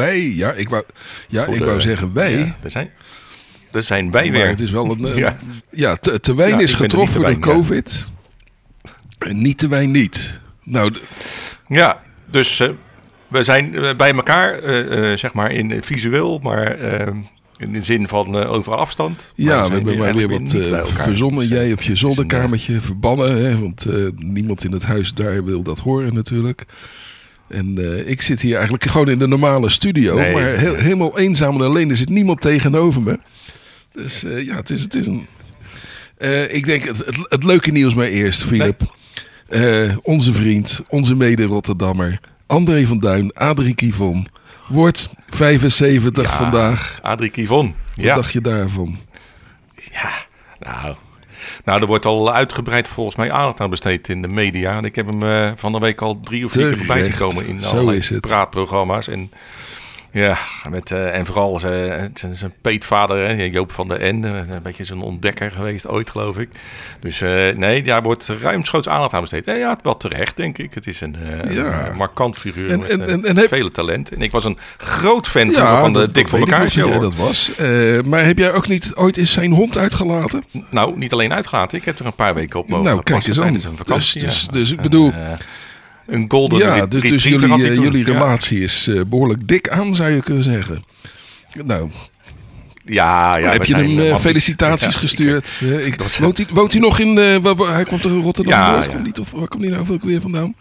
Wij. Ja, ik wou, ja, Voor ik de- wou zeggen wij. Ja, er zijn, er zijn wij weer. het is wel een. eh, Ja. ja, te, te wijn Ja, is getroffen door. COVID. En niet te wijn niet. Nou, Ja, dus eh, we zijn eh, bij elkaar, eh, eh, zeg maar in visueel, maar eh, in de zin van eh, overal afstand. Ja, we hebben maar weer wat eh, verzonnen. Dus, eh, Jij op je zolderkamertje verbannen. Hè, want eh, niemand in het huis daar wil dat horen natuurlijk. En eh, ik zit hier eigenlijk gewoon in de normale studio. Nee, maar heel, helemaal eenzaam en alleen. Er zit niemand tegenover me. Dus eh, ja, het is, het is een... Eh, ik denk het, het, het leuke nieuws maar eerst, Philip. Eh, onze vriend, onze mede-Rotterdammer, André van Duin, Adrie Kivon, wordt 75 Ja, vandaag. Adrie Kivon. Wat Ja, dacht je daarvan? ja, nou... Nou, er wordt al uitgebreid volgens mij aandacht aan besteed in de media. En ik heb hem eh, van de week al drie of vier keer voorbij zien Terecht. komen in Zo allerlei is het. praatprogramma's. En ja, met, eh, en vooral zijn, zijn, zijn peetvader, hè, Joop van der Ende. Een beetje zo'n ontdekker geweest ooit, geloof ik. Dus eh, nee, daar wordt ruimschoots aandacht aan besteed. En ja, wel terecht, denk ik. Het is een, eh, Ja. een markant figuur En- met en- eh, en- heb- vele talent. En ik was een groot fan van de Dik dat voor elkaar show. hoor. dat was. Eh, maar heb jij ook niet ooit eens zijn hond uitgelaten? Nou, niet alleen uitgelaten. Ik heb er een paar weken op mogen Nou, kijk eens aan. Dus- dus- ja. dus ik bedoel- eh, een golden ja, dus, dus jullie, eh, jullie relatie is eh, behoorlijk dik aan, zou je kunnen zeggen. Nou, Ja, ja. heb we je hem eh, felicitaties Ja, gestuurd? Ik, was- woont, hij, woont hij nog in... eh, waar, waar- hij komt uit Rotterdam Ja, Noord, ja. komt niet, of waar komt hij nou ook weer vandaan?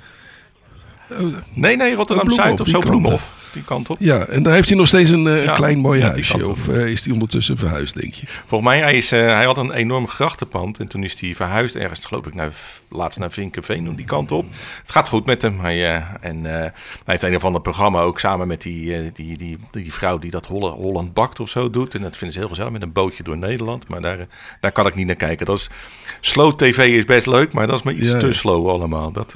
Oh, Nee, nee, Rotterdam Oh, Bloemhof, Zuid of zo, Bloemhof. Die kant op. ja, en daar heeft hij nog steeds een klein mooi huisje. Of is hij ondertussen verhuisd, denk je? Volgens mij, hij, is, hij had een enorm grachtenpand. En toen is hij verhuisd ergens, geloof ik, naar, laatst naar Vinkenveen, die kant op. Het gaat goed met hem. Hij, eh, en eh, hij heeft een of ander programma ook samen met die, eh, die, die, die vrouw die dat Holland bakt of zo doet. En dat vinden ze heel gezellig met een bootje door Nederland. Maar daar, daar kan ik niet naar kijken. Dat is, slow tv is best leuk, maar dat is me iets te slow allemaal. Dat,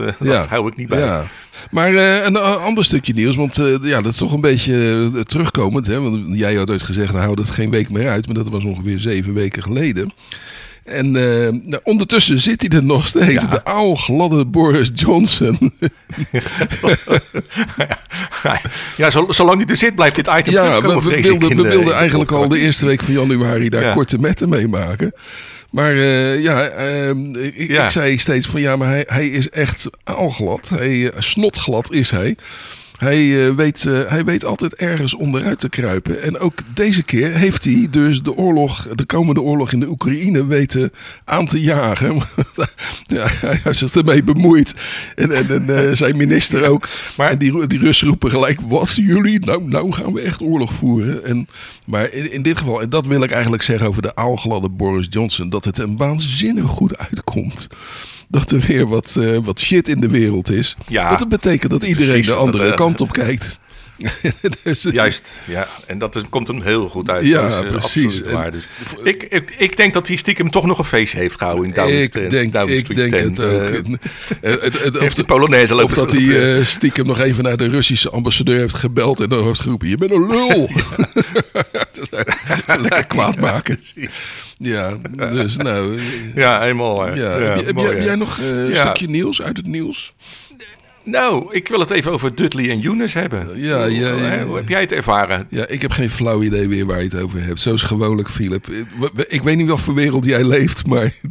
hou ik niet bij. Ja. Maar een ander stukje nieuws, want ja, dat is toch een beetje terugkomend. Hè? Want jij had ooit gezegd, nou hou dat geen week meer uit. Maar dat was ongeveer zeven weken geleden. En eh, nou, ondertussen zit hij er nog steeds. Ja. De aalgladde Boris Johnson. ja, zo- zolang hij er zit, blijft dit item ja, we, we wilden, we de- wilden in de eigenlijk al de eerste week van januari daar Ja. korte metten meemaken. Maar eh, ja, ehm, ik, Ja. ik zei steeds van ja, maar hij, hij is echt aalglad. Hij, eh, snotglad is hij. Hij, eh, weet, eh, hij weet altijd ergens onderuit te kruipen. En ook deze keer heeft hij dus de oorlog, de komende oorlog in de Oekraïne weten aan te jagen. ja, hij heeft zich ermee bemoeid. En, en, en eh, zijn minister ook. Maar- en die, die Russen roepen gelijk, wat jullie? Nou, nou gaan we echt oorlog voeren. En, maar in, in dit geval, en dat wil ik eigenlijk zeggen over de aalgladde Boris Johnson, dat het hem waanzinnig goed uitkomt. Dat er weer wat, eh, wat shit in de wereld is. Ja. Dat het betekent dat iedereen de andere dat, eh, kant op kijkt. dus, Juist, ja. En dat is, komt hem heel goed uit. Ja, dat is, eh, precies. waar. Dus ik, ik, ik denk dat hij stiekem toch nog een feestje heeft gehouden in Downing ik denk, ik denk 10. het ook. Eh, of, de Polonaise of dat hij eh, stiekem nog even naar de Russische ambassadeur heeft gebeld en dan heeft geroepen: Je bent een lul. dat is lekker kwaad maken. Ja, dus nou. Ja, helemaal. hè. Ja, Ja, heb, jij, heb hè. jij nog een Ja. stukje nieuws uit het nieuws? Nou, ik wil het even over Dudley en Younes hebben. Ja, hoe, ja, hoe heb jij het ervaren? Ja, ik heb geen flauw idee meer waar je het over hebt. Zo is gewoonlijk, Philip. Ik, ik weet niet wat voor wereld jij leeft, maar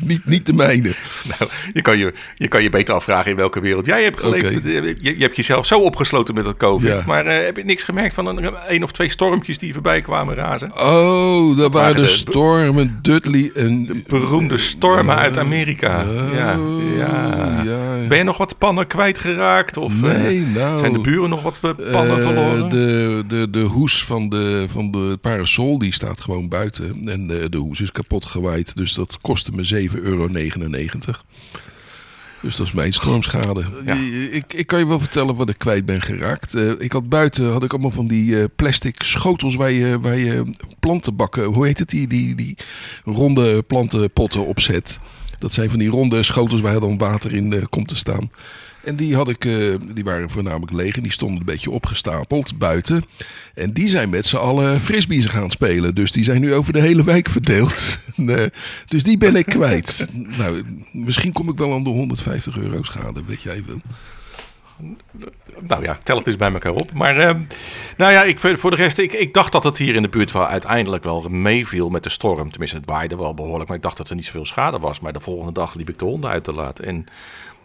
niet, niet de mijne. Nou, je, kan je, je kan je beter afvragen in welke wereld jij hebt geleefd. Oké. Je, je hebt jezelf zo opgesloten met dat COVID. Ja. Maar eh, heb je niks gemerkt van een, een of twee stormpjes die voorbij kwamen razen? Oh, dat waren waren de de- stormen Dudley en... Beroemde stormen uit Amerika. Oh, ja, ja. ja. Ben je nog wat pannen kwijtgeraakt? Of eh, Nee, nou... zijn de buren nog wat eh, pannen Eh, verloren? de, de, de hoes van de, van de parasol die staat gewoon buiten. En de, de hoes is kapot gewaaid. Dus dat kostte me 7,99 euro. Dus dat is mijn stormschade. Ja. Ik, ik kan je wel vertellen wat ik kwijt ben geraakt. Eh, ik had buiten had ik allemaal van die eh, plastic schotels waar je, waar je plantenbakken, hoe heet het, die, die, die ronde plantenpotten opzet. Dat zijn van die ronde schotels waar dan water in komt te staan. En die, had ik, eh, die waren voornamelijk leeg en die stonden een beetje opgestapeld buiten. En die zijn met z'n allen frisbees gaan spelen. Dus die zijn nu over de hele wijk verdeeld. En, dus die ben ik kwijt. nou, misschien kom ik wel aan de 150 euro schade, weet jij wel. nou ja, tel het eens bij elkaar op. Maar uh, nou ja, ik, voor de rest, ik, ik dacht dat het hier in de buurt wel uiteindelijk wel meeviel met de storm. Tenminste, het waaide wel behoorlijk, maar ik dacht dat er niet zoveel schade was. Maar de volgende dag liep ik de honden uit te laten. En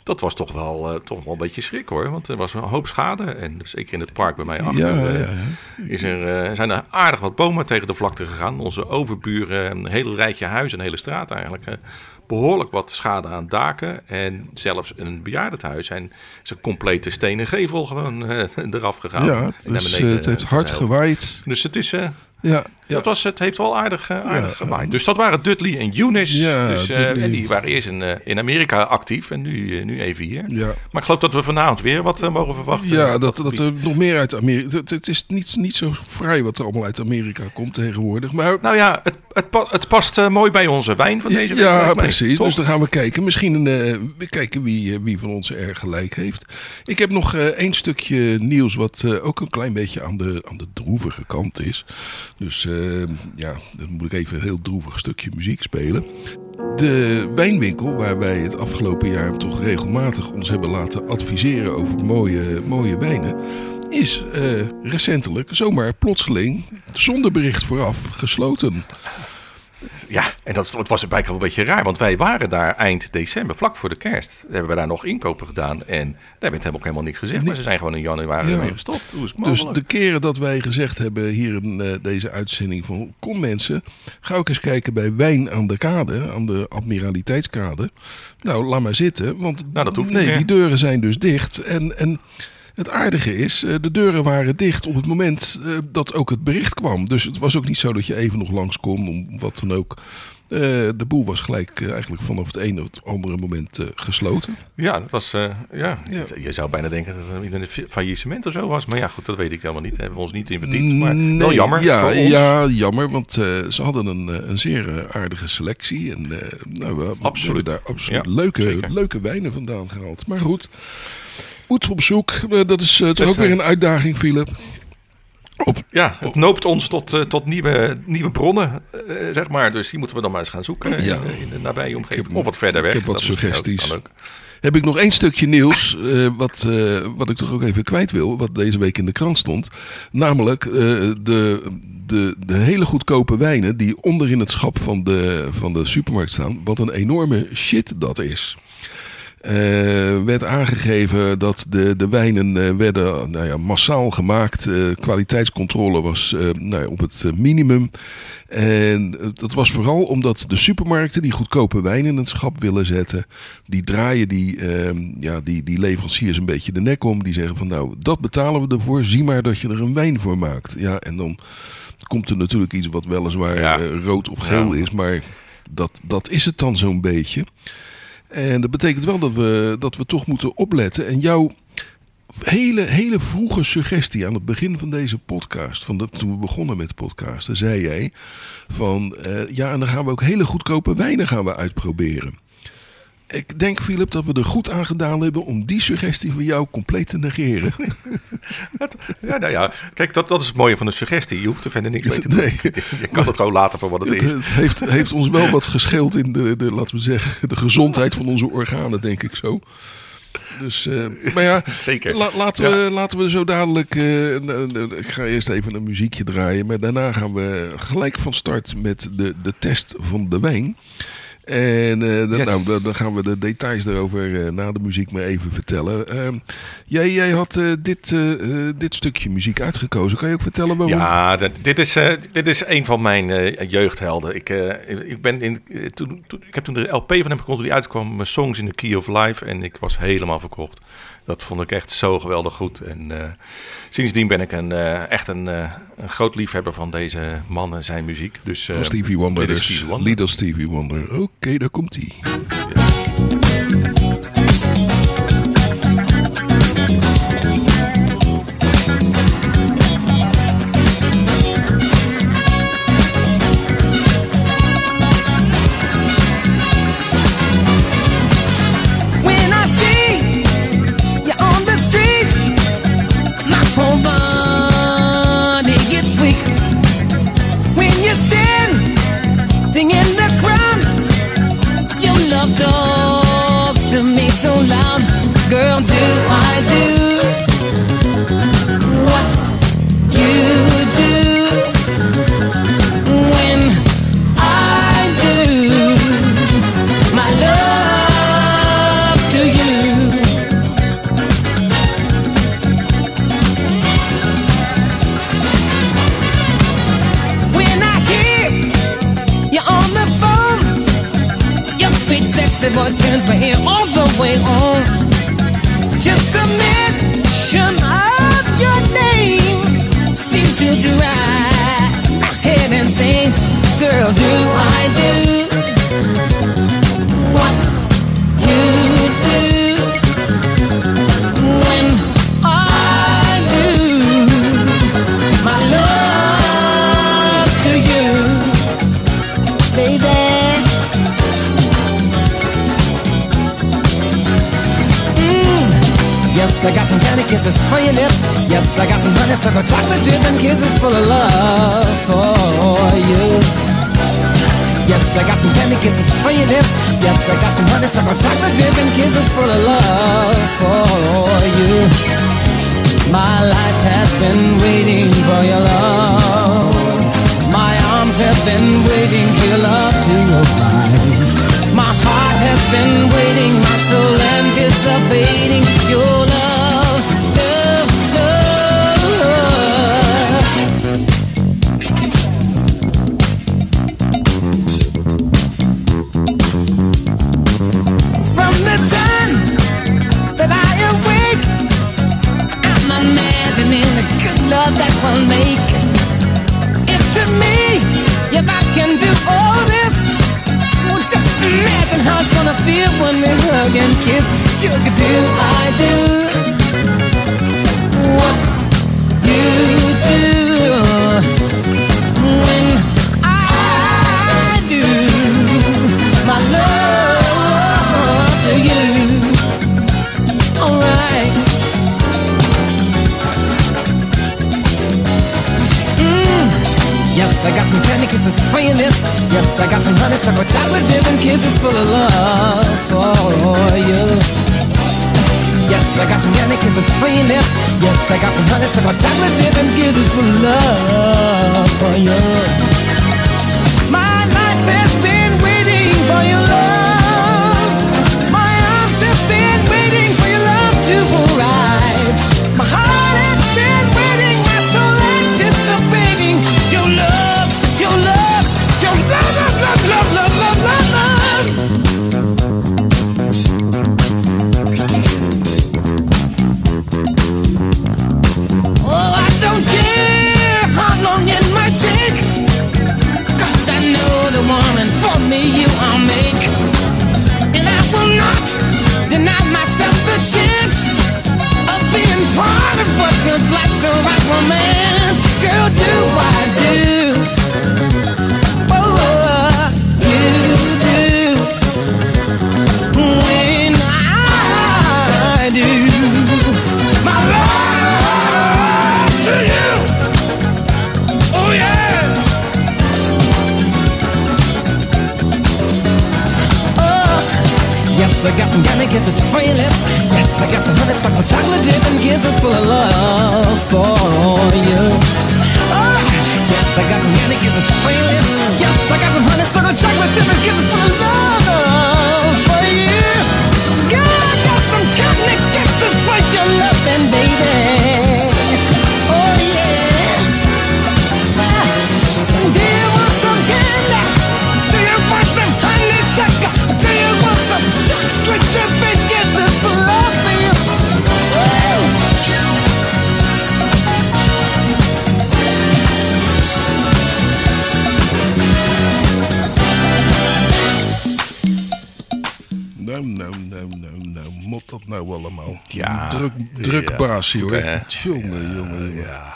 dat was toch wel, uh, toch wel een beetje schrik hoor. Want er was een hoop schade. En zeker in het park bij mij achter Ja, eh, ja, ja. Is er, uh, zijn er aardig wat bomen tegen de vlakte gegaan. Onze overburen, een hele rijtje huizen, een hele straat eigenlijk. behoorlijk wat schade aan daken. En zelfs een bejaardenhuis zijn zijn complete stenen gevel gewoon eraf gegaan. Ja, dus, het heeft hard gewaaid. Dus het is... Ja. Dat was, het heeft wel aardig, uh, aardig ja. gewaaid. Dus dat waren Dudley en Eunice. Ja, dus, Dudley. en die waren eerst in, in Amerika actief en nu, nu even hier. Ja. Maar ik geloof dat we vanavond weer wat mogen verwachten. Ja, dat, dat er nog meer uit Amerika... Het, het, is niet, niet zo vrij wat er allemaal uit Amerika komt tegenwoordig. Maar... Nou ja, het, het, het past mooi bij onze wijn van deze week. Ja, precies. Dus dan gaan we kijken. Misschien we kijken wie, wie van ons er gelijk heeft. Ik heb nog één stukje nieuws wat ook een klein beetje aan de, aan de droevige kant is. Dus ja, dan moet ik even een heel droevig stukje muziek spelen. De wijnwinkel, waar wij het afgelopen jaar toch regelmatig ons hebben laten adviseren over mooie, mooie wijnen, is uh, recentelijk zomaar plotseling, zonder bericht vooraf, gesloten. Ja, en dat, dat was eigenlijk wel een beetje raar, want wij waren daar eind december, vlak voor de kerst. hebben we daar nog inkopen gedaan en daar werd ook helemaal niks gezegd. Maar ze zijn gewoon in januari ja. mee gestopt. Hoe is het dus de keren dat wij gezegd hebben hier in uh, deze uitzending van kom mensen, ga ook eens kijken bij Wijn aan de Kade, aan de Admiraliteitskade. Nou, laat maar zitten, want nou, dat hoeft nee, niet die deuren zijn dus dicht en... en het aardige is, de deuren waren dicht op het moment dat ook het bericht kwam. Dus het was ook niet zo dat je even nog langs kon om wat dan ook. Uh, de boel was gelijk uh, eigenlijk vanaf het ene of het andere moment uh, gesloten. Ja, dat was. ja. ja. Je zou bijna denken dat het een faillissement of zo was. Maar ja, goed, dat weet ik helemaal niet. Hebben we ons niet in verdiept. Maar nee, wel jammer. Ja, ja jammer. Want ze hadden een, een zeer aardige selectie. En nou, we, absoluut. daar absoluut Ja, leuke, zeker. leuke wijnen vandaan gehaald. Maar goed, moet op zoek. dat is toch ook weer een uitdaging, Philip. Op, Ja, het noopt ons tot, uh, tot nieuwe, nieuwe bronnen, uh, zeg maar. Dus die moeten we dan maar eens gaan zoeken Ja. in, de nabije omgeving. heb- of wat verder weg. ik heb wat suggesties. ook. Heb ik nog één stukje nieuws, eh, wat, eh, wat ik toch ook even kwijt wil, wat deze week in de krant stond. Namelijk eh, de, de, de hele goedkope wijnen die onder in het schap van de, van de supermarkt staan. Wat een enorme shit dat is. Eh, werd aangegeven dat de, de wijnen eh, werden nou ja, massaal gemaakt. Eh, kwaliteitscontrole was nou ja, op het minimum. En dat was vooral omdat de supermarkten die goedkope wijn in het schap willen zetten. Die draaien die, ehm, ja, die, die leveranciers een beetje de nek om. Die zeggen van nou, dat betalen we ervoor. Zie maar dat je er een wijn voor maakt. Ja, en dan komt er natuurlijk iets wat weliswaar Ja. rood of geel Ja. is. Maar dat, dat is het dan zo'n beetje. En dat betekent wel dat we, dat we toch moeten opletten. En jouw hele, hele vroege suggestie aan het begin van deze podcast, van toen we begonnen met podcasten, zei jij van eh, ja, en dan gaan we ook hele goedkope wijnen gaan we uitproberen. Ik denk, Philip, dat we er goed aan gedaan hebben om die suggestie van jou compleet te negeren. Ja, nou ja, kijk, dat, dat is het mooie van een suggestie. Je hoeft er verder niks mee te doen. Nee. Je kan het gewoon laten voor wat het Het, is. het heeft, heeft ons wel wat gescheeld in de, de, laten we zeggen, de gezondheid van onze organen, denk ik zo. Dus, eh, maar ja, Zeker. La- laten, Ja. we, laten we zo dadelijk. eh, ik ga eerst even een muziekje draaien. Maar daarna gaan we gelijk van start met de, de test van de wijn. En eh, Yes. nou, dan- gaan we de details daarover eh, na de muziek maar even vertellen. Ehm, jij, jij had eh, dit, dit stukje muziek uitgekozen. Kan je ook vertellen waarom? Ja, dat- dit, is, dit is een van mijn jeugdhelden. Ik, ik, ben in, toen, toen, ik heb toen de LP van hem gekocht, die uitkwam, Songs in the Key of Life. En ik was helemaal verkocht. Dat vond ik echt zo geweldig goed. En eh, sindsdien ben ik een, eh, echt een, eh, een groot liefhebber van deze man en zijn muziek. Dus, Van Stevie Wonder dus. Stevie Wonder. Little Stevie Wonder. Oké, daar komt hij. Just a mention of your name seems to drive my head insane. Girl, do I do kisses for your lips. Yes, I got some honeysuckle chocolate dip and kisses full of love for you. Yes, I got some candy kisses for your lips. Yes, I got some honeysuckle chocolate dip and kisses full of love for you. My life has been waiting for your love. My arms have been waiting for your love to arrive. My heart has been waiting, my soul anticipating your love, love, it's gonna feel when we hug and kiss. Sugar, do I do what you do I got some candy kisses for your lips. Yes, I got some honeysuckle chocolate dip and kisses full of love for you. Yes, I got some candy kisses for your lips. Yes, I got some honeysuckle chocolate dip and kisses full of love for you. My life has been Druk, druk Ja. baasje hoor. Goed, hè? Jongen, jongen, jongen. Ja.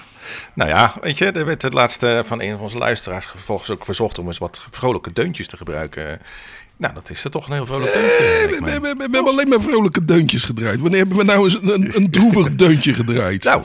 Nou ja, weet je, er werd het laatste van een van onze luisteraars vervolgens ook verzocht om eens wat vrolijke deuntjes te gebruiken. Nou, dat is er toch een heel vrolijk deuntje. Eh, lijkt we, mij. we- we- we hebben alleen maar vrolijke deuntjes gedraaid. Wanneer hebben we nou eens een, een, een droevig deuntje gedraaid? Nou,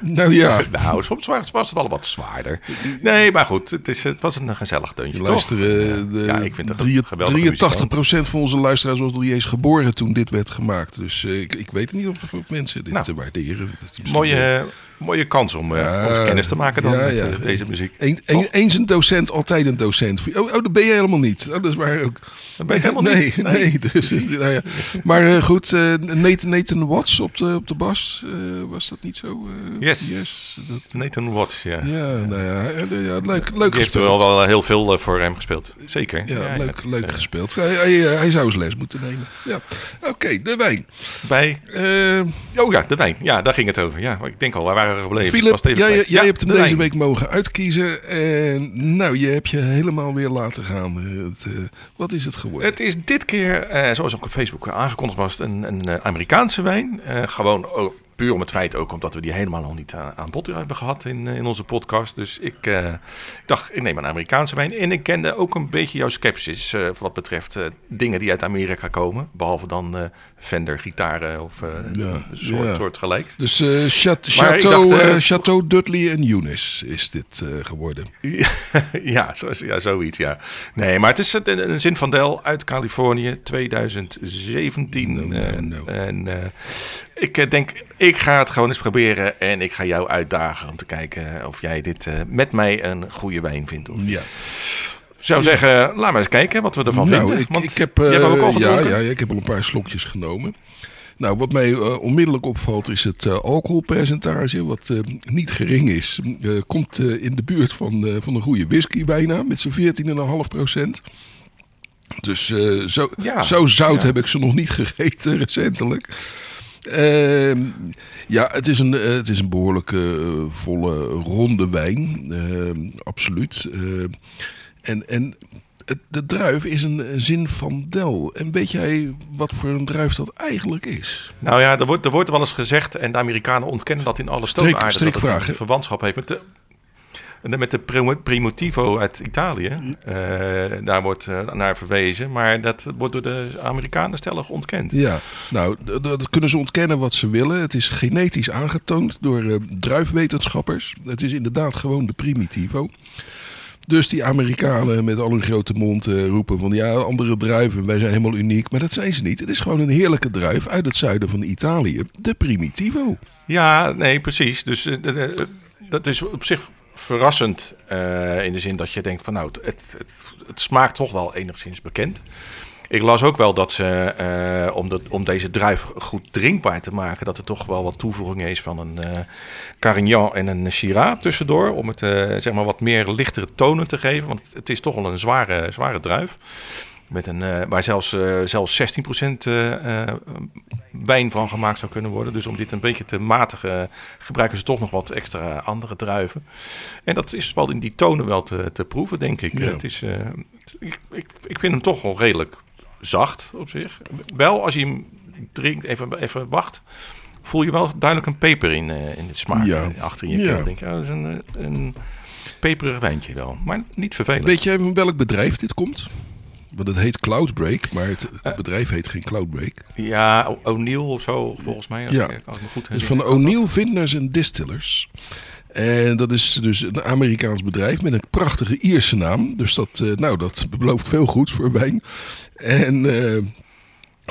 Nou ja, nou, soms was was het al wat zwaarder. Nee, maar goed, het, is, het was een gezellig deuntje, toch? luisteren. De, Ja, ik vind het een drie- geweldige 83% van onze luisteraars was nog niet eens geboren toen dit werd gemaakt. Dus eh, ik, ik weet niet of, mensen dit Nou, waarderen. Mooie, mooie kans om eh, Ja, kennis te maken dan ja, met ja. eh, deze muziek. Een, een- eens een docent, altijd een docent. Oh, oh dat ben je helemaal niet. Oh, dat is waar ook. Dat ben ik helemaal nee, niet. Nee, dus, nou ja. Maar eh, goed, Nathan, Nathan Watts op de, op de bas, was dat niet zo? eh, Yes, dat- Nathan Watts, ja. ja, nou ja, ja, leuk, leuk Die heeft er wel, wel heel veel voor hem gespeeld. Zeker. Ja, leuk, leuk gespeeld. Hij, hij, hij zou eens les moeten nemen. Ja. Oké, de wijn. Bij, oh ja, de wijn. Ja, daar ging het over. Ja, ik denk al, waar waren we gebleven? Philip, jij, kwijt. jij Ja, hebt hem de deze week mogen uitkiezen. En nou, je hebt je helemaal weer laten gaan. Het, eh, wat is het geworden? Het is dit keer, eh, zoals ook op Facebook aangekondigd was, een, een eh, Amerikaanse wijn. Eh, gewoon puur om het feit ook omdat we die helemaal nog niet aan, aan bod hebben gehad in, eh, in onze podcast. Dus ik, eh, ik dacht, ik neem een Amerikaanse wijn. En ik kende ook een beetje jouw sceptisch eh, wat betreft eh, dingen die uit Amerika komen. Behalve dan eh Fender gitaren of eh Ja, soort, ja. soort gelijk. Dus eh, Chateau, dacht, eh, eh, Chateau Dudley en Eunice is dit eh, geworden. ja, zo, ja, zoiets, ja. Nee, maar het is een, een Zinfandel uit Californië, 2017. No, no, Eh, no. En eh, ik eh, denk, ik ga het gewoon eens proberen en ik ga jou uitdagen om te kijken of jij dit eh, met mij een goede wijn vindt. Of, Ja. ik zou zeggen, laat maar eens kijken wat we ervan Nou, vinden. ik, want ik heb, jij hem ook al eh, ja, ja, ik heb al een paar slokjes genomen. Nou, wat mij eh, onmiddellijk opvalt is het eh, alcoholpercentage, wat eh, niet gering is. Eh, komt eh, in de buurt van, eh, van een goede whisky bijna, met zijn 14,5 procent. Dus eh, zo, Ja, zo zout ja. heb ik ze nog niet gegeten recentelijk. Ehm, ja, het is een, eh, het is een behoorlijk eh, volle, ronde wijn. Ehm, absoluut. Ehm, en, en het- de druif is een zin van Del. En weet jij wat voor een druif dat eigenlijk is? Nou ja, er wordt, er wordt wel eens gezegd, en de Amerikanen ontkennen dat in alle stoonaarden, dat het verwantschap heeft met de, met de Primitivo uit Italië. Eh, daar wordt eh, naar verwezen, maar dat wordt door de Amerikanen stellig ontkend. Ja, nou, dat kunnen ze ontkennen wat ze willen. Het is genetisch aangetoond door eh, druifwetenschappers. Het is inderdaad gewoon de Primitivo. Dus die Amerikanen met al hun grote mond roepen van ja, andere druiven, wij zijn helemaal uniek. Maar dat zijn ze niet. Het is gewoon een heerlijke druif uit het zuiden van Italië, de Primitivo. Ja, nee, precies. Dus dat is op zich verrassend eh, in de zin dat je denkt van nou, het, het, het, smaakt toch wel enigszins bekend. Ik las ook wel dat ze, eh, om, om deze druif goed drinkbaar te maken, dat er toch wel wat toevoeging is van een eh Carignan en een Syrah tussendoor. Om het zeg maar wat meer lichtere tonen te geven, want het is toch wel een zware, zware druif. Met een, eh, waar zelfs, eh, zelfs 16% eh, wijn van gemaakt zou kunnen worden. Dus om dit een beetje te matigen, gebruiken ze toch nog wat extra andere druiven. En dat is wel in die tonen wel te, te proeven, denk ik. Ja. Het is, ik, ik, ik vind hem toch wel redelijk zacht op zich. Wel, als je hem drinkt, even, even wacht, voel je wel duidelijk een peper in, in het smaak. Ja. Achter in je Ja. keel. denk oh, dat is een, een peperig wijntje wel. Maar niet vervelend. Weet jij van welk bedrijf dit komt? Want het heet Cloudbreak, maar het, het bedrijf heet geen Cloudbreak. Ja, O'Neill of zo, volgens mij. Als Ja. ik, als me goed Het is van. O'Neill Vintners and Distillers. En dat is dus een Amerikaans bedrijf met een prachtige Ierse naam. Dus dat, eh, nou, dat belooft veel goeds voor wijn. En eh,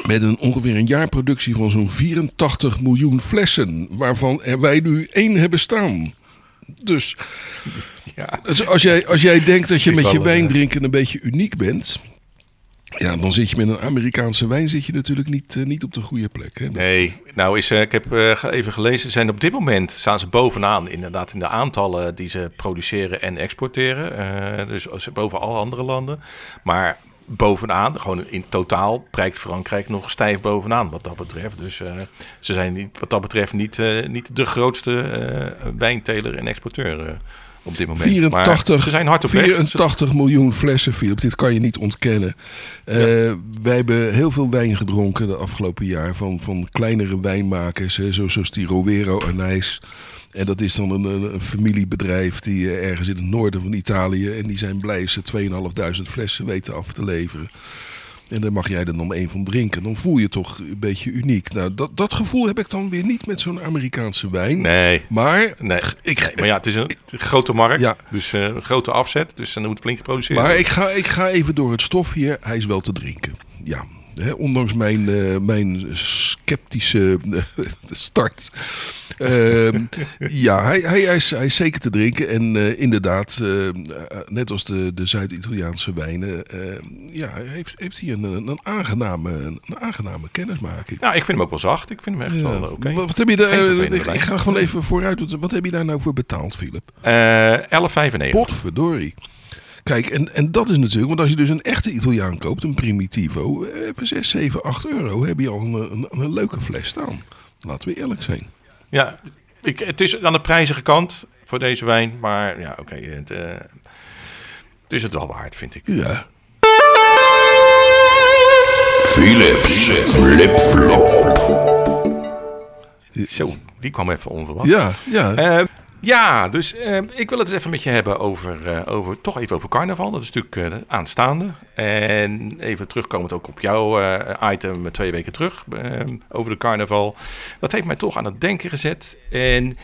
met een ongeveer een jaarproductie van zo'n 84 miljoen flessen. Waarvan er wij nu één hebben staan. Dus Ja. dus als jij, als jij denkt dat je met je wijn eh, drinken een beetje uniek bent. Ja, dan zit je met een Amerikaanse wijn zit je natuurlijk niet, eh, niet op de goede plek. Hè? Nee, nou is, eh, ik heb eh, even gelezen, zijn op dit moment staan ze bovenaan inderdaad in de aantallen die ze produceren en exporteren. Dus als- boven alle andere landen. Maar bovenaan, gewoon in totaal, prijkt Frankrijk nog stijf bovenaan wat dat betreft. Dus ze zijn niet, wat dat betreft niet, niet de grootste wijnteler en exporteur op dit moment. Maar 84, ze zijn hard op weg. 84 miljoen flessen, Philip. Dit kan je niet ontkennen. Eh, Wij hebben heel veel wijn gedronken de afgelopen jaar van, van kleinere wijnmakers, hè, zo- zoals die Rovero Anijs. En dat is dan een, een, een familiebedrijf die eh, ergens in het noorden van Italië. En die zijn blij ze 2.500 flessen weten af te leveren. En daar mag jij er dan één van drinken. Dan voel je toch een beetje uniek. Nou, dat, dat gevoel heb ik dan weer niet met zo'n Amerikaanse wijn. Nee, Maar Nee, ik, nee, maar ja, het is een grote markt, Ja. dus eh, een grote afzet, dus dan moet flink geproduceerd Maar ik ga, ik ga even door het stof hier. Hij is wel te drinken. Ja. Ondanks mijn, eh, mijn sceptische eh, start. Ehm, ja, hij, hij, hij, is, hij is zeker te drinken. En eh, inderdaad, eh, net als de, de Zuid-Italiaanse wijnen, eh, ja, heeft, heeft hij een, een, aangename, een aangename kennismaking. Nou, ik vind hem ook wel zacht. Ik vind hem echt wel oké. Wat, wat heb je daar, eh, ik, ga gewoon even vooruit. Wat heb je daar nou voor betaald, Philip? Eh 11,95. Potverdorie. Kijk, en, en dat is natuurlijk, want als je dus een echte Italiaan koopt, een Primitivo, eh, even 6, 7, 8 euro, heb je al een, een, een leuke fles staan. Laten we eerlijk zijn. Ja, ik, het is aan de prijzige kant voor deze wijn. Maar ja, oké. het, eh, het is het wel waard, vind ik. Ja. Philips Flip-Flop. Zo, die kwam even onverwacht. Ja, ja. Eh, ja, dus eh, ik wil het eens even met je hebben over, eh, over toch even over carnaval. Dat is natuurlijk eh, aanstaande. En even terugkomend ook op jouw item twee weken terug eh, over de carnaval. Dat heeft mij toch aan het denken gezet. En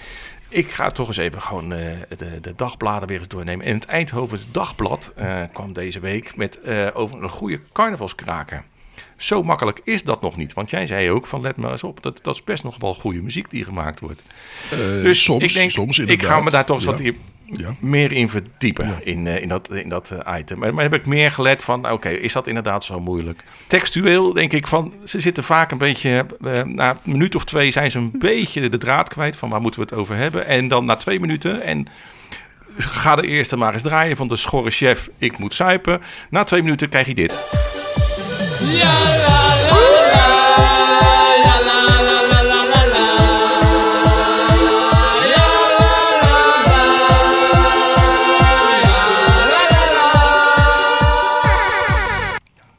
ik ga toch eens even gewoon de, de dagbladen weer eens doornemen. En het Eindhovens Dagblad kwam deze week met over een goede carnavalskraker. Zo makkelijk is dat nog niet. Want jij zei ook van let maar eens op. Dat, dat is best nog wel goede muziek die gemaakt wordt. Eh, Dus soms, ik denk, soms ik inderdaad. ga me daar toch Ja. wat Ja. meer in verdiepen. In, eh, in dat, in dat eh, item. Maar, maar heb ik meer gelet van, oké, is dat inderdaad zo moeilijk? Textueel denk ik van, ze zitten vaak een beetje, na een minuut of twee zijn ze een beetje de draad kwijt van waar moeten we het over hebben. En dan na twee minuten en ga de eerste maar eens draaien van de schorre chef, ik moet suipen. Na twee minuten krijg je dit. Yeah.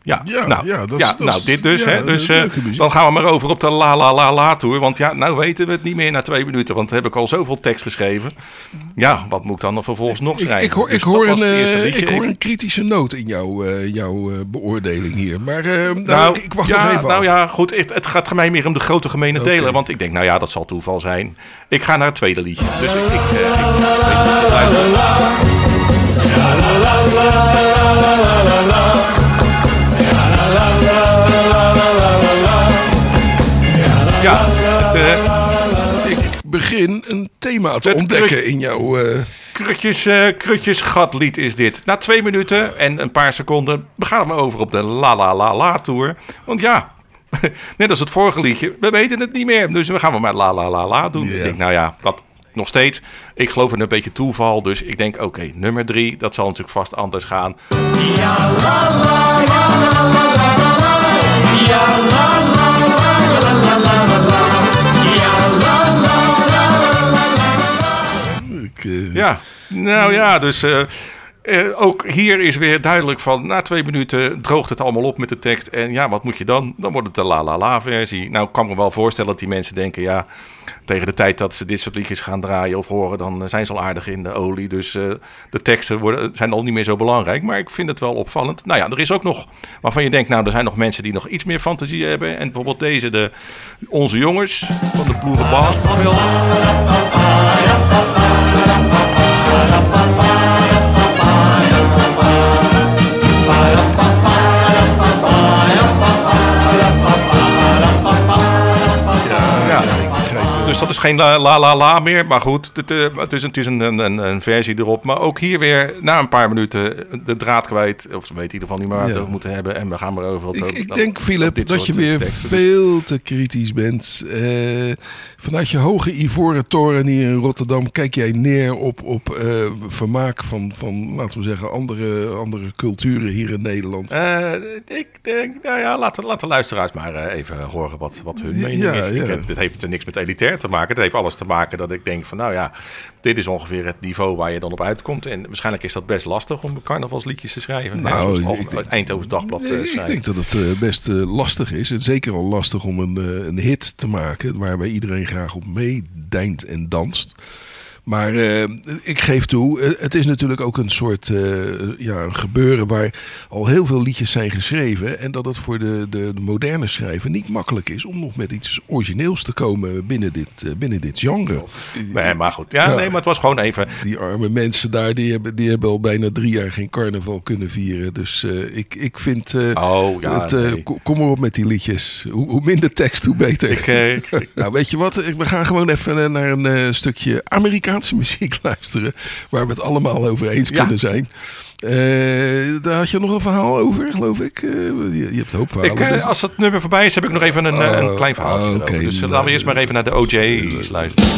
Ja, Ja, nou, ja, dat ja, dat nou dit dus. ja, hè, dus eh, dan gaan we maar over op de la la la la tour. Want ja, nou weten we het niet meer na twee minuten. Want dan heb ik al zoveel tekst geschreven. Ja, wat moet ik dan vervolgens nog schrijven? ik, hoor, Dus ik, hoor een, eh, ik hoor een kritische noot in jouw, eh, jouw eh, beoordeling hier. Maar eh, nou, Nou, ik, wacht ja, nog even nou af. ja, goed. Het, het gaat mij meer om de grote gemene delen. Want ik denk, nou ja, dat zal toeval zijn. Ik ga naar het tweede liedje. Dus ik... ik, te Het ontdekken kruk- in jouw... eh, Krutjes, eh krutjes gatlied is dit. Na twee minuten en een paar seconden gaan we over op de La La La La Tour. Want ja, net als het vorige liedje, we weten het niet meer. Dus we gaan we maar La La La La doen. Ja. Ik denk, nou ja, dat nog steeds. Ik geloof in een beetje toeval. Dus ik denk, oké, nummer drie, dat zal natuurlijk vast anders gaan. Ik, eh, Ja, nou ja, dus eh, eh, ook hier is weer duidelijk van... na twee minuten droogt het allemaal op met de tekst. En ja, wat moet je dan? Dan wordt het de la-la-la-versie. Nou, ik kan me wel voorstellen dat die mensen denken... ja, tegen de tijd dat ze dit soort liedjes gaan draaien of horen... dan zijn ze al aardig in de olie. Dus eh, de teksten worden, zijn al niet meer zo belangrijk. Maar ik vind het wel opvallend. Nou ja, er is ook nog waarvan je denkt... nou, er zijn nog mensen die nog iets meer fantasie hebben. En bijvoorbeeld deze, de, onze jongens van de Ploeren geen la la la, la meer. Maar goed, het, eh, het is, het is een, een, een, versie erop. Maar ook hier weer na een paar minuten de draad kwijt. Of ze weten in ieder geval niet meer waar we Ja. het over moeten hebben. En we gaan maar over. Ik, ik denk, Philip, dat je eh, weer teksten. veel te kritisch bent. Eh, vanuit je hoge ivoren toren hier in Rotterdam kijk jij neer op, op eh, vermaak van, van, laten we zeggen, andere, andere culturen hier in Nederland. Ik denk, nou ja, laat, laat de luisteraars maar even horen wat, wat hun Ja, mening ja, is. Ik ja. heb- dit heeft er niks met elitair te maken. Het heeft alles te maken dat ik denk van, nou ja, dit is ongeveer het niveau waar je dan op uitkomt. En waarschijnlijk is dat best lastig om carnavalsliedjes te schrijven. Nou, het Eindhovens Dagblad eh, ik denk dat het eh, best eh, lastig is. En zeker al lastig om een, een hit te maken. Waarbij iedereen graag op meedijnt en danst. Maar eh, ik geef toe, eh, het is natuurlijk ook een soort eh, ja, een gebeuren waar al heel veel liedjes zijn geschreven. En dat het voor de, de, de moderne schrijver niet makkelijk is om nog met iets origineels te komen binnen dit, binnen dit genre. Nee, maar goed. Ja, Ja. nee, maar het was gewoon even... Die arme mensen daar, die hebben, die hebben al bijna drie jaar geen carnaval kunnen vieren. Dus ik, ik vind, Oh, ja, het, nee. ko- kom maar op met die liedjes. Hoe, hoe minder tekst, hoe beter. Ik, Nou, weet je wat? We gaan gewoon even naar een stukje Amerikaanse muziek luisteren. Waar we het allemaal over eens Ja. kunnen zijn. Eh, daar had je nog een verhaal over, geloof ik. Eh, je, je hebt een hoop verhalen. ik, eh, dus- als het nummer voorbij is, heb ik nog even een, een klein verhaal. oh. Dus Nou, laten we eerst maar even naar de OJ's luisteren.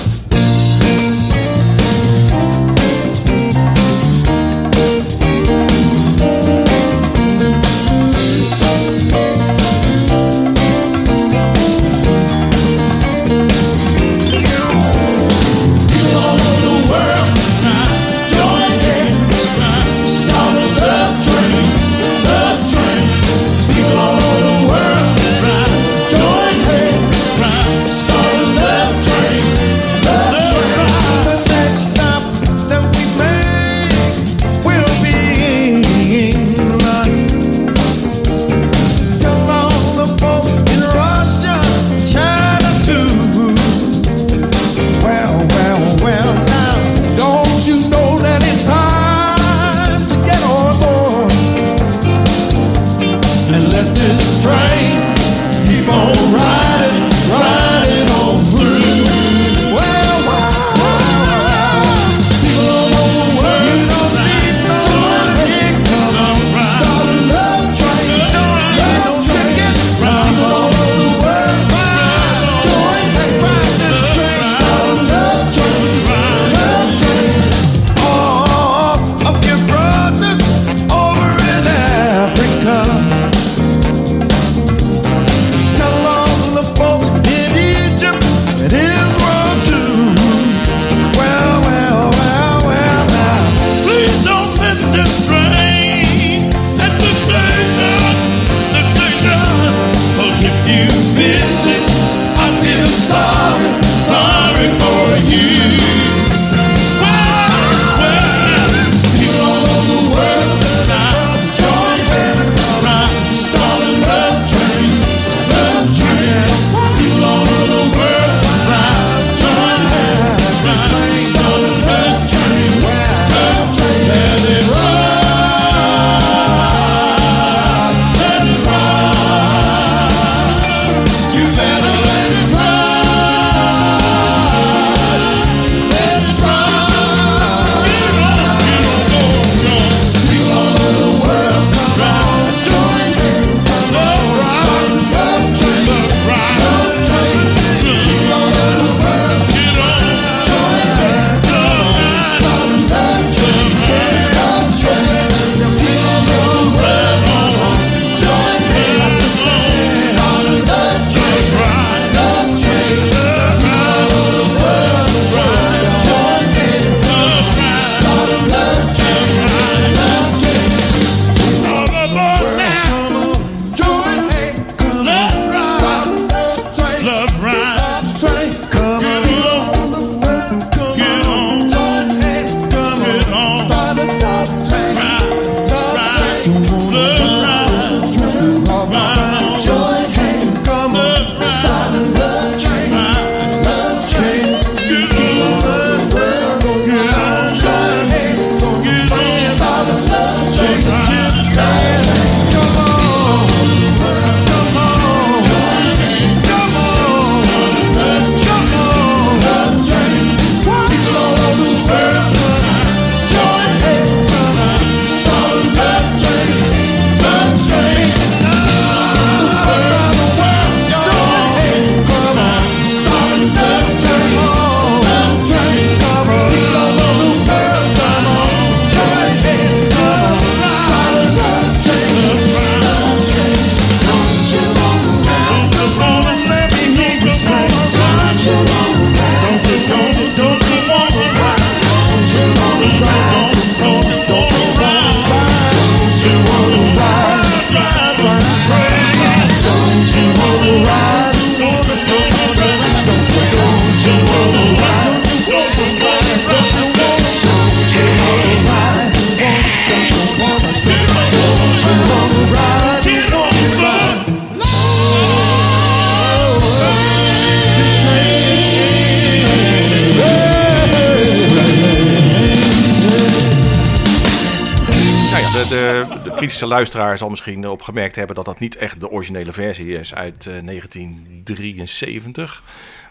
Kritische luisteraar zal misschien opgemerkt hebben dat dat niet echt de originele versie is uit eh, 1973.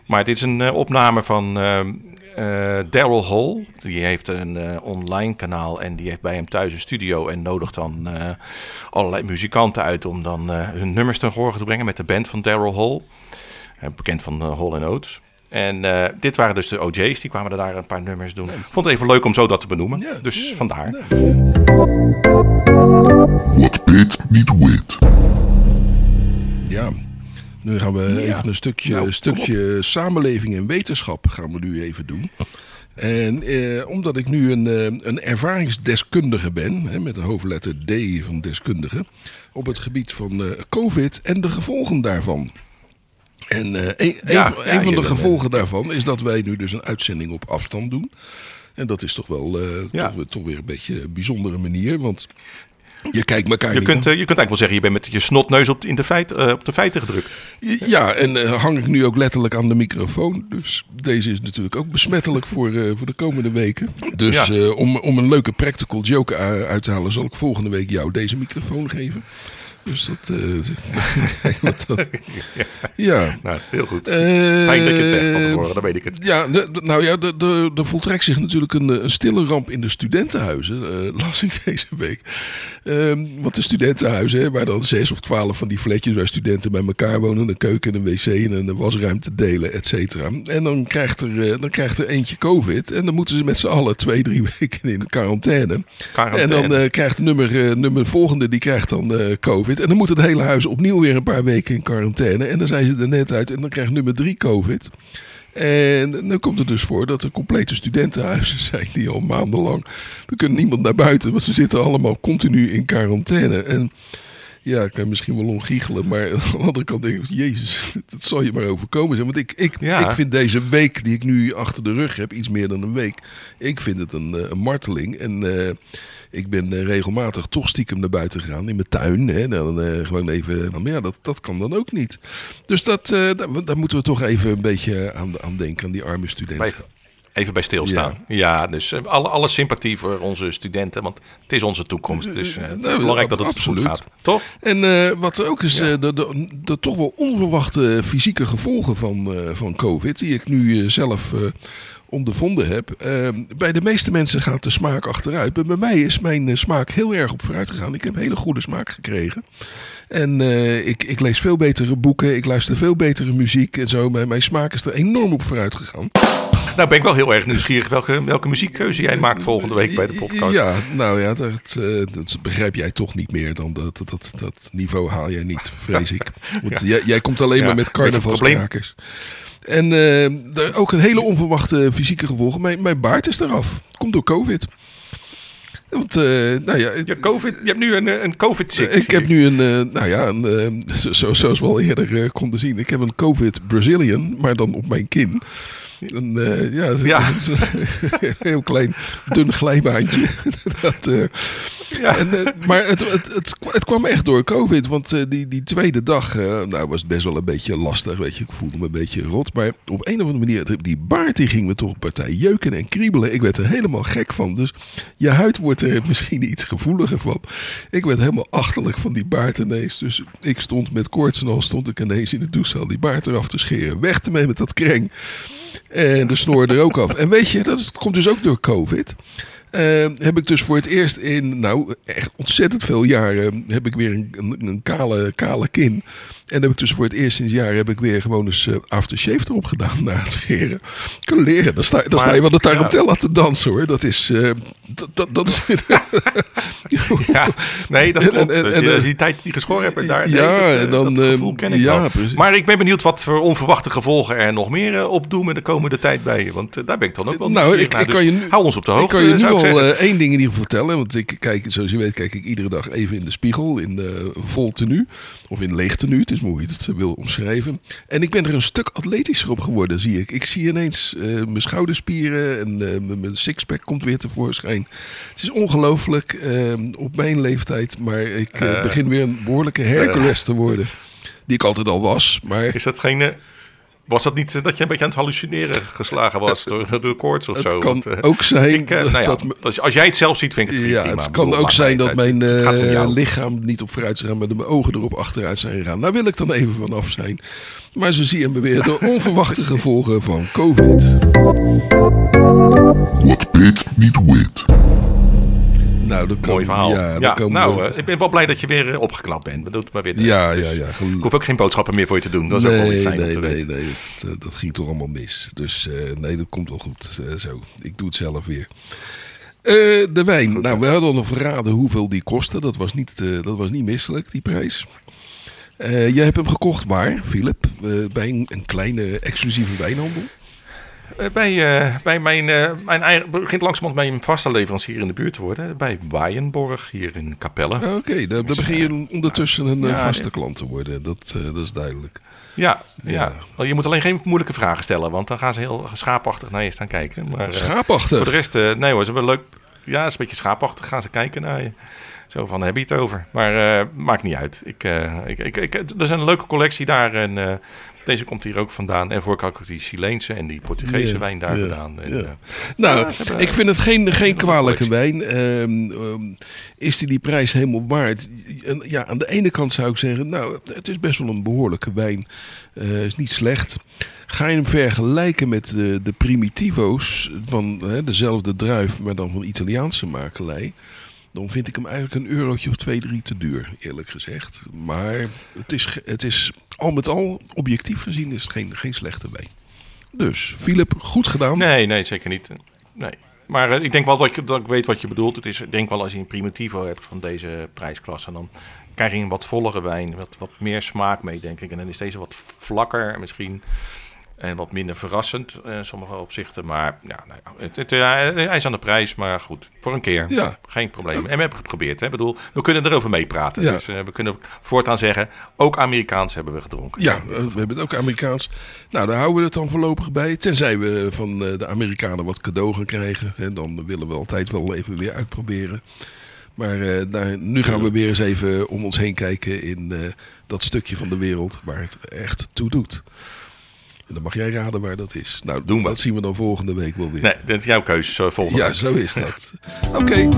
Maar dit is een eh, opname van eh, eh, Daryl Hall. Die heeft een eh, online kanaal en die heeft bij hem thuis een studio en nodigt dan eh, allerlei muzikanten uit om dan eh, hun nummers ten gehoor te brengen met de band van Daryl Hall. Eh, bekend van eh, Hall Oates. En eh, dit waren dus de OJ's, die kwamen er daar een paar nummers doen. Ik vond het even leuk om zo dat te benoemen. Ja, dus ja, vandaar. What bit niet wit. Ja, nu gaan we even een stukje, Nou, stukje samenleving en wetenschap gaan we nu even doen. En eh, omdat ik nu een, eh, een ervaringsdeskundige ben, hè, met een hoofdletter D van deskundige, op het gebied van eh, COVID en de gevolgen daarvan. En eh, een, Ja, een van- ja, een van je de bent, gevolgen daarvan is dat wij nu dus een uitzending op afstand doen. En dat is toch wel eh, Ja. toch, weer- toch weer een beetje een bijzondere manier, want je kijkt elkaar Je niet kunt, aan. eh, je kunt eigenlijk wel zeggen, je bent met je snotneus op, in de, feit, eh, op de feiten gedrukt. Ja, en eh, hang ik nu ook letterlijk aan de microfoon. Dus deze is natuurlijk ook besmettelijk voor, voor de komende weken. Dus Ja. om, om een leuke practical joke uit te halen, zal ik volgende week jou deze microfoon geven. Dus dat. eh, dat- ja. Nou, heel goed. Eh, Fijn dat je het zegt van tevoren, dan weet ik het. Ja, de- nou ja, de- de- er voltrekt zich natuurlijk een, een stille ramp in de studentenhuizen, eh, las ik deze week. Ehm, want de studentenhuizen, hè, waar dan zes of twaalf van die flatjes waar studenten bij elkaar wonen, een keuken, een wc en een wasruimte delen, et cetera. En dan krijgt, er, dan krijgt er eentje COVID en dan moeten ze met z'n allen twee, drie weken in de quarantaine. Quarantaine. En dan krijgt nummer, eh, nummer volgende, die krijgt dan COVID. En dan moet het hele huis opnieuw weer een paar weken in quarantaine. En dan zijn ze er net uit en dan krijgt nummer drie COVID. En dan komt het dus voor dat er complete studentenhuizen zijn die al maandenlang... Er kunnen niemand naar buiten, want ze zitten allemaal continu in quarantaine. En ja, ik kan misschien wel omgiechelen, maar aan de andere kant denk ik... Jezus, dat zal je maar overkomen zijn. Want ik, ik, Ja. ik vind deze week die ik nu achter de rug heb, iets meer dan een week... Ik vind het een, eh, een marteling. En eh, ik ben eh, regelmatig toch stiekem naar buiten gegaan in mijn tuin. Hè, dan eh, gewoon even. Maar ja, dat, dat kan dan ook niet. Dus dat, eh, daar, daar moeten we toch even een beetje aan, aan denken, aan die arme studenten. Even, bij stilstaan. Ja, dus eh, alle, alle sympathie voor onze studenten, want het is onze toekomst. Dus nou, belangrijk dat het absoluut. goed gaat. Toch? En wat er ook is, eh, de, de, de toch wel onverwachte fysieke gevolgen van, van COVID, die ik nu zelf ondervonden heb. Bij de meeste mensen gaat de smaak achteruit. Maar bij mij is mijn smaak heel erg op vooruit gegaan. Ik heb hele goede smaak gekregen. En eh, ik, ik lees veel betere boeken, ik luister veel betere muziek en zo. Mijn, mijn smaak is er enorm op vooruit gegaan. Nou ben ik wel heel erg nieuwsgierig welke, welke muziekkeuze jij maakt volgende week bij de podcast. Ja, nou ja, dat, eh, dat begrijp jij toch niet meer. Dan dat, dat, dat, niveau haal jij niet, vrees ik. Want jij, jij komt alleen Ja, maar met carnavalskrakers. En eh, ook een hele onverwachte fysieke gevolgen. Mijn, mijn baard is eraf. Komt door COVID. Want, eh, nou ja, Ja, COVID, je hebt nu een, eh, een covid -sick, ik heb nu een, eh, nou ja, een, zo- zo, zoals we al eerder konden zien. Ik heb een COVID Brazilian, maar dan op mijn kin. Een, eh, ja, Ja. een heel klein, dun glijbaantje. dat, eh, Ja. en, eh, maar het, het, het, het kwam echt door COVID. Want die, die tweede dag nou, was het best wel een beetje lastig. Weet je. Ik voelde me een beetje rot. Maar op een of andere manier, die baard die ging me toch een partij jeuken en kriebelen. Ik werd er helemaal gek van. Dus je huid wordt er misschien iets gevoeliger van. Ik werd helemaal achterlijk van die baard ineens. Dus ik stond met koorts en al stond ik ineens in de douche die baard eraf te scheren. Weg ermee met dat kreng. En de snor er ook af. En weet je, dat is- komt dus ook door COVID. Eh, heb ik dus voor het eerst in, nou, echt ontzettend veel jaren, heb ik weer een, een, een kale, kale kin. En heb ik dus voor het eerst sinds jaren heb ik weer gewoon eens eh, aftershave erop gedaan na het scheren. Kunnen leren, dan sta, dan sta je wel de tarantella te dansen hoor. Dat is, eh, dat, dat, dat is... Ja, nee, dat klopt. en- Dus en- je die tijd die geschoren hebt, daar, Ja, en dan, dat eh, ken ik ja, precies. Maar ik ben benieuwd wat voor onverwachte gevolgen er nog meer op doen de komende tijd bij je. Want daar ben ik dan ook wel Nou, ik, ik Dus kan je nu, hou ons op de hoogte, Ik kan je nu al zeggen. eh, één ding in ieder geval vertellen. Want ik kijk, zoals je weet, kijk ik iedere dag even in de spiegel. In de vol tenue. Of in leeg tenue. Het is je het wil omschrijven. En ik ben er een stuk atletischer op geworden, zie ik. Ik zie ineens eh, mijn schouderspieren en eh, mijn- sixpack komt weer tevoorschijn. Het is ongelooflijk eh, op mijn leeftijd. Maar ik begin weer een behoorlijke Hercules te worden. Die ik altijd al was. Maar Is dat geen, Was dat niet eh, dat je een beetje aan het hallucineren geslagen was door, de koorts of Het zo? kan Want, eh, ook zijn ik, eh, dat, nou ja, dat als, jij het zelf ziet, vind ik het ja, prima. het kan bedoel, ook zijn dat mijn eh, lichaam niet op vooruit is gegaan, maar dat mijn ogen erop achteruit zijn gegaan. Daar wil ik dan even vanaf zijn. Maar ze zien me weer de onverwachte gevolgen van COVID. Wat Peet niet weet. Nou, dat Mooi verhaal. Ja, Ja, nou, eh, ik ben wel blij dat je weer eh, opgeknapt bent. Dat doet maar weer. ja, Dus ja, ja. Ik gel- hoef ook geen boodschappen meer voor je te doen. Dat is ook wel nee, fijn nee, nee, nee, dat, eh, dat ging toch allemaal mis. Dus nee, dat komt wel goed zo. Ik doe het zelf weer. De wijn. nou, we hadden al verraden hoeveel die kostte. Dat was niet, dat was niet misselijk, die prijs. Jij hebt hem gekocht waar, Philip? Bij een, een kleine exclusieve wijnhandel. Eh, Bij, eh, bij mijn, eh, mijn eigen, begint langzamerhand mijn vaste leverancier in de buurt te worden. Bij Waaienborg hier in Capelle. Oké, daar, daar begin je ondertussen een Ja, vaste klant te worden. Dat, dat is duidelijk. Ja, ja. Je moet alleen geen moeilijke vragen stellen, want dan gaan ze heel schaapachtig naar je staan kijken. Maar, Schaapachtig. Voor de rest, nee hoor, ze hebben leuk. Ja, het is een beetje schaapachtig. Gaan ze kijken naar je. Zo van, heb je het over? Maar maakt niet uit. Ik, ik, ik, ik, er is een leuke collectie daar en deze komt hier ook vandaan. En voor ook die Chileense en die Portugese wijn daar gedaan. En, eh, Nou, Ja, ze hebben- ik vind het geen, geen een kwalijke wijn. Ehm, ehm, is die die prijs helemaal waard? Ja, aan de ene kant zou ik zeggen, nou, het- is best wel een behoorlijke wijn. Eh is niet slecht. Ga je hem vergelijken met de, de primitivo's van hè, dezelfde druif, maar dan van Italiaanse makelij. Dan vind ik hem eigenlijk een eurotje of twee, drie te duur, eerlijk gezegd. Maar het is, het is al met al, objectief gezien, is het geen, geen slechte wijn. Dus, Philip, goed gedaan. Nee, nee, zeker niet. Nee. Maar eh, ik denk wel dat, je, dat ik weet wat je bedoelt. Het is, ik denk wel als je een primitivo hebt van deze prijsklasse, dan krijg je een wat vollere wijn, wat, wat meer smaak mee, denk ik. En dan is deze wat vlakker misschien en wat minder verrassend eh, in sommige opzichten. Maar ja, nou ja, het, het, hij is aan de prijs, maar goed, voor een keer. Ja. Geen probleem. En we hebben geprobeerd. Hè. Ik bedoel, we kunnen erover meepraten. Ja. Dus eh, we kunnen voortaan zeggen, ook Amerikaans hebben we gedronken. Ja, we hebben het ook Amerikaans. Nou, daar houden we het dan voorlopig bij. Tenzij we van eh, de Amerikanen wat cadeau gaan krijgen. Hè, dan willen we altijd wel even weer uitproberen. Maar daar, nu gaan we weer eens even om ons heen kijken in dat stukje van de wereld waar het echt toe doet. En dan mag jij raden waar dat is. Nou, Doen we. dat zien we dan volgende week wel weer. Nee, dat is jouw keuze. Zo, volgende ja, week. zo is dat. Oké.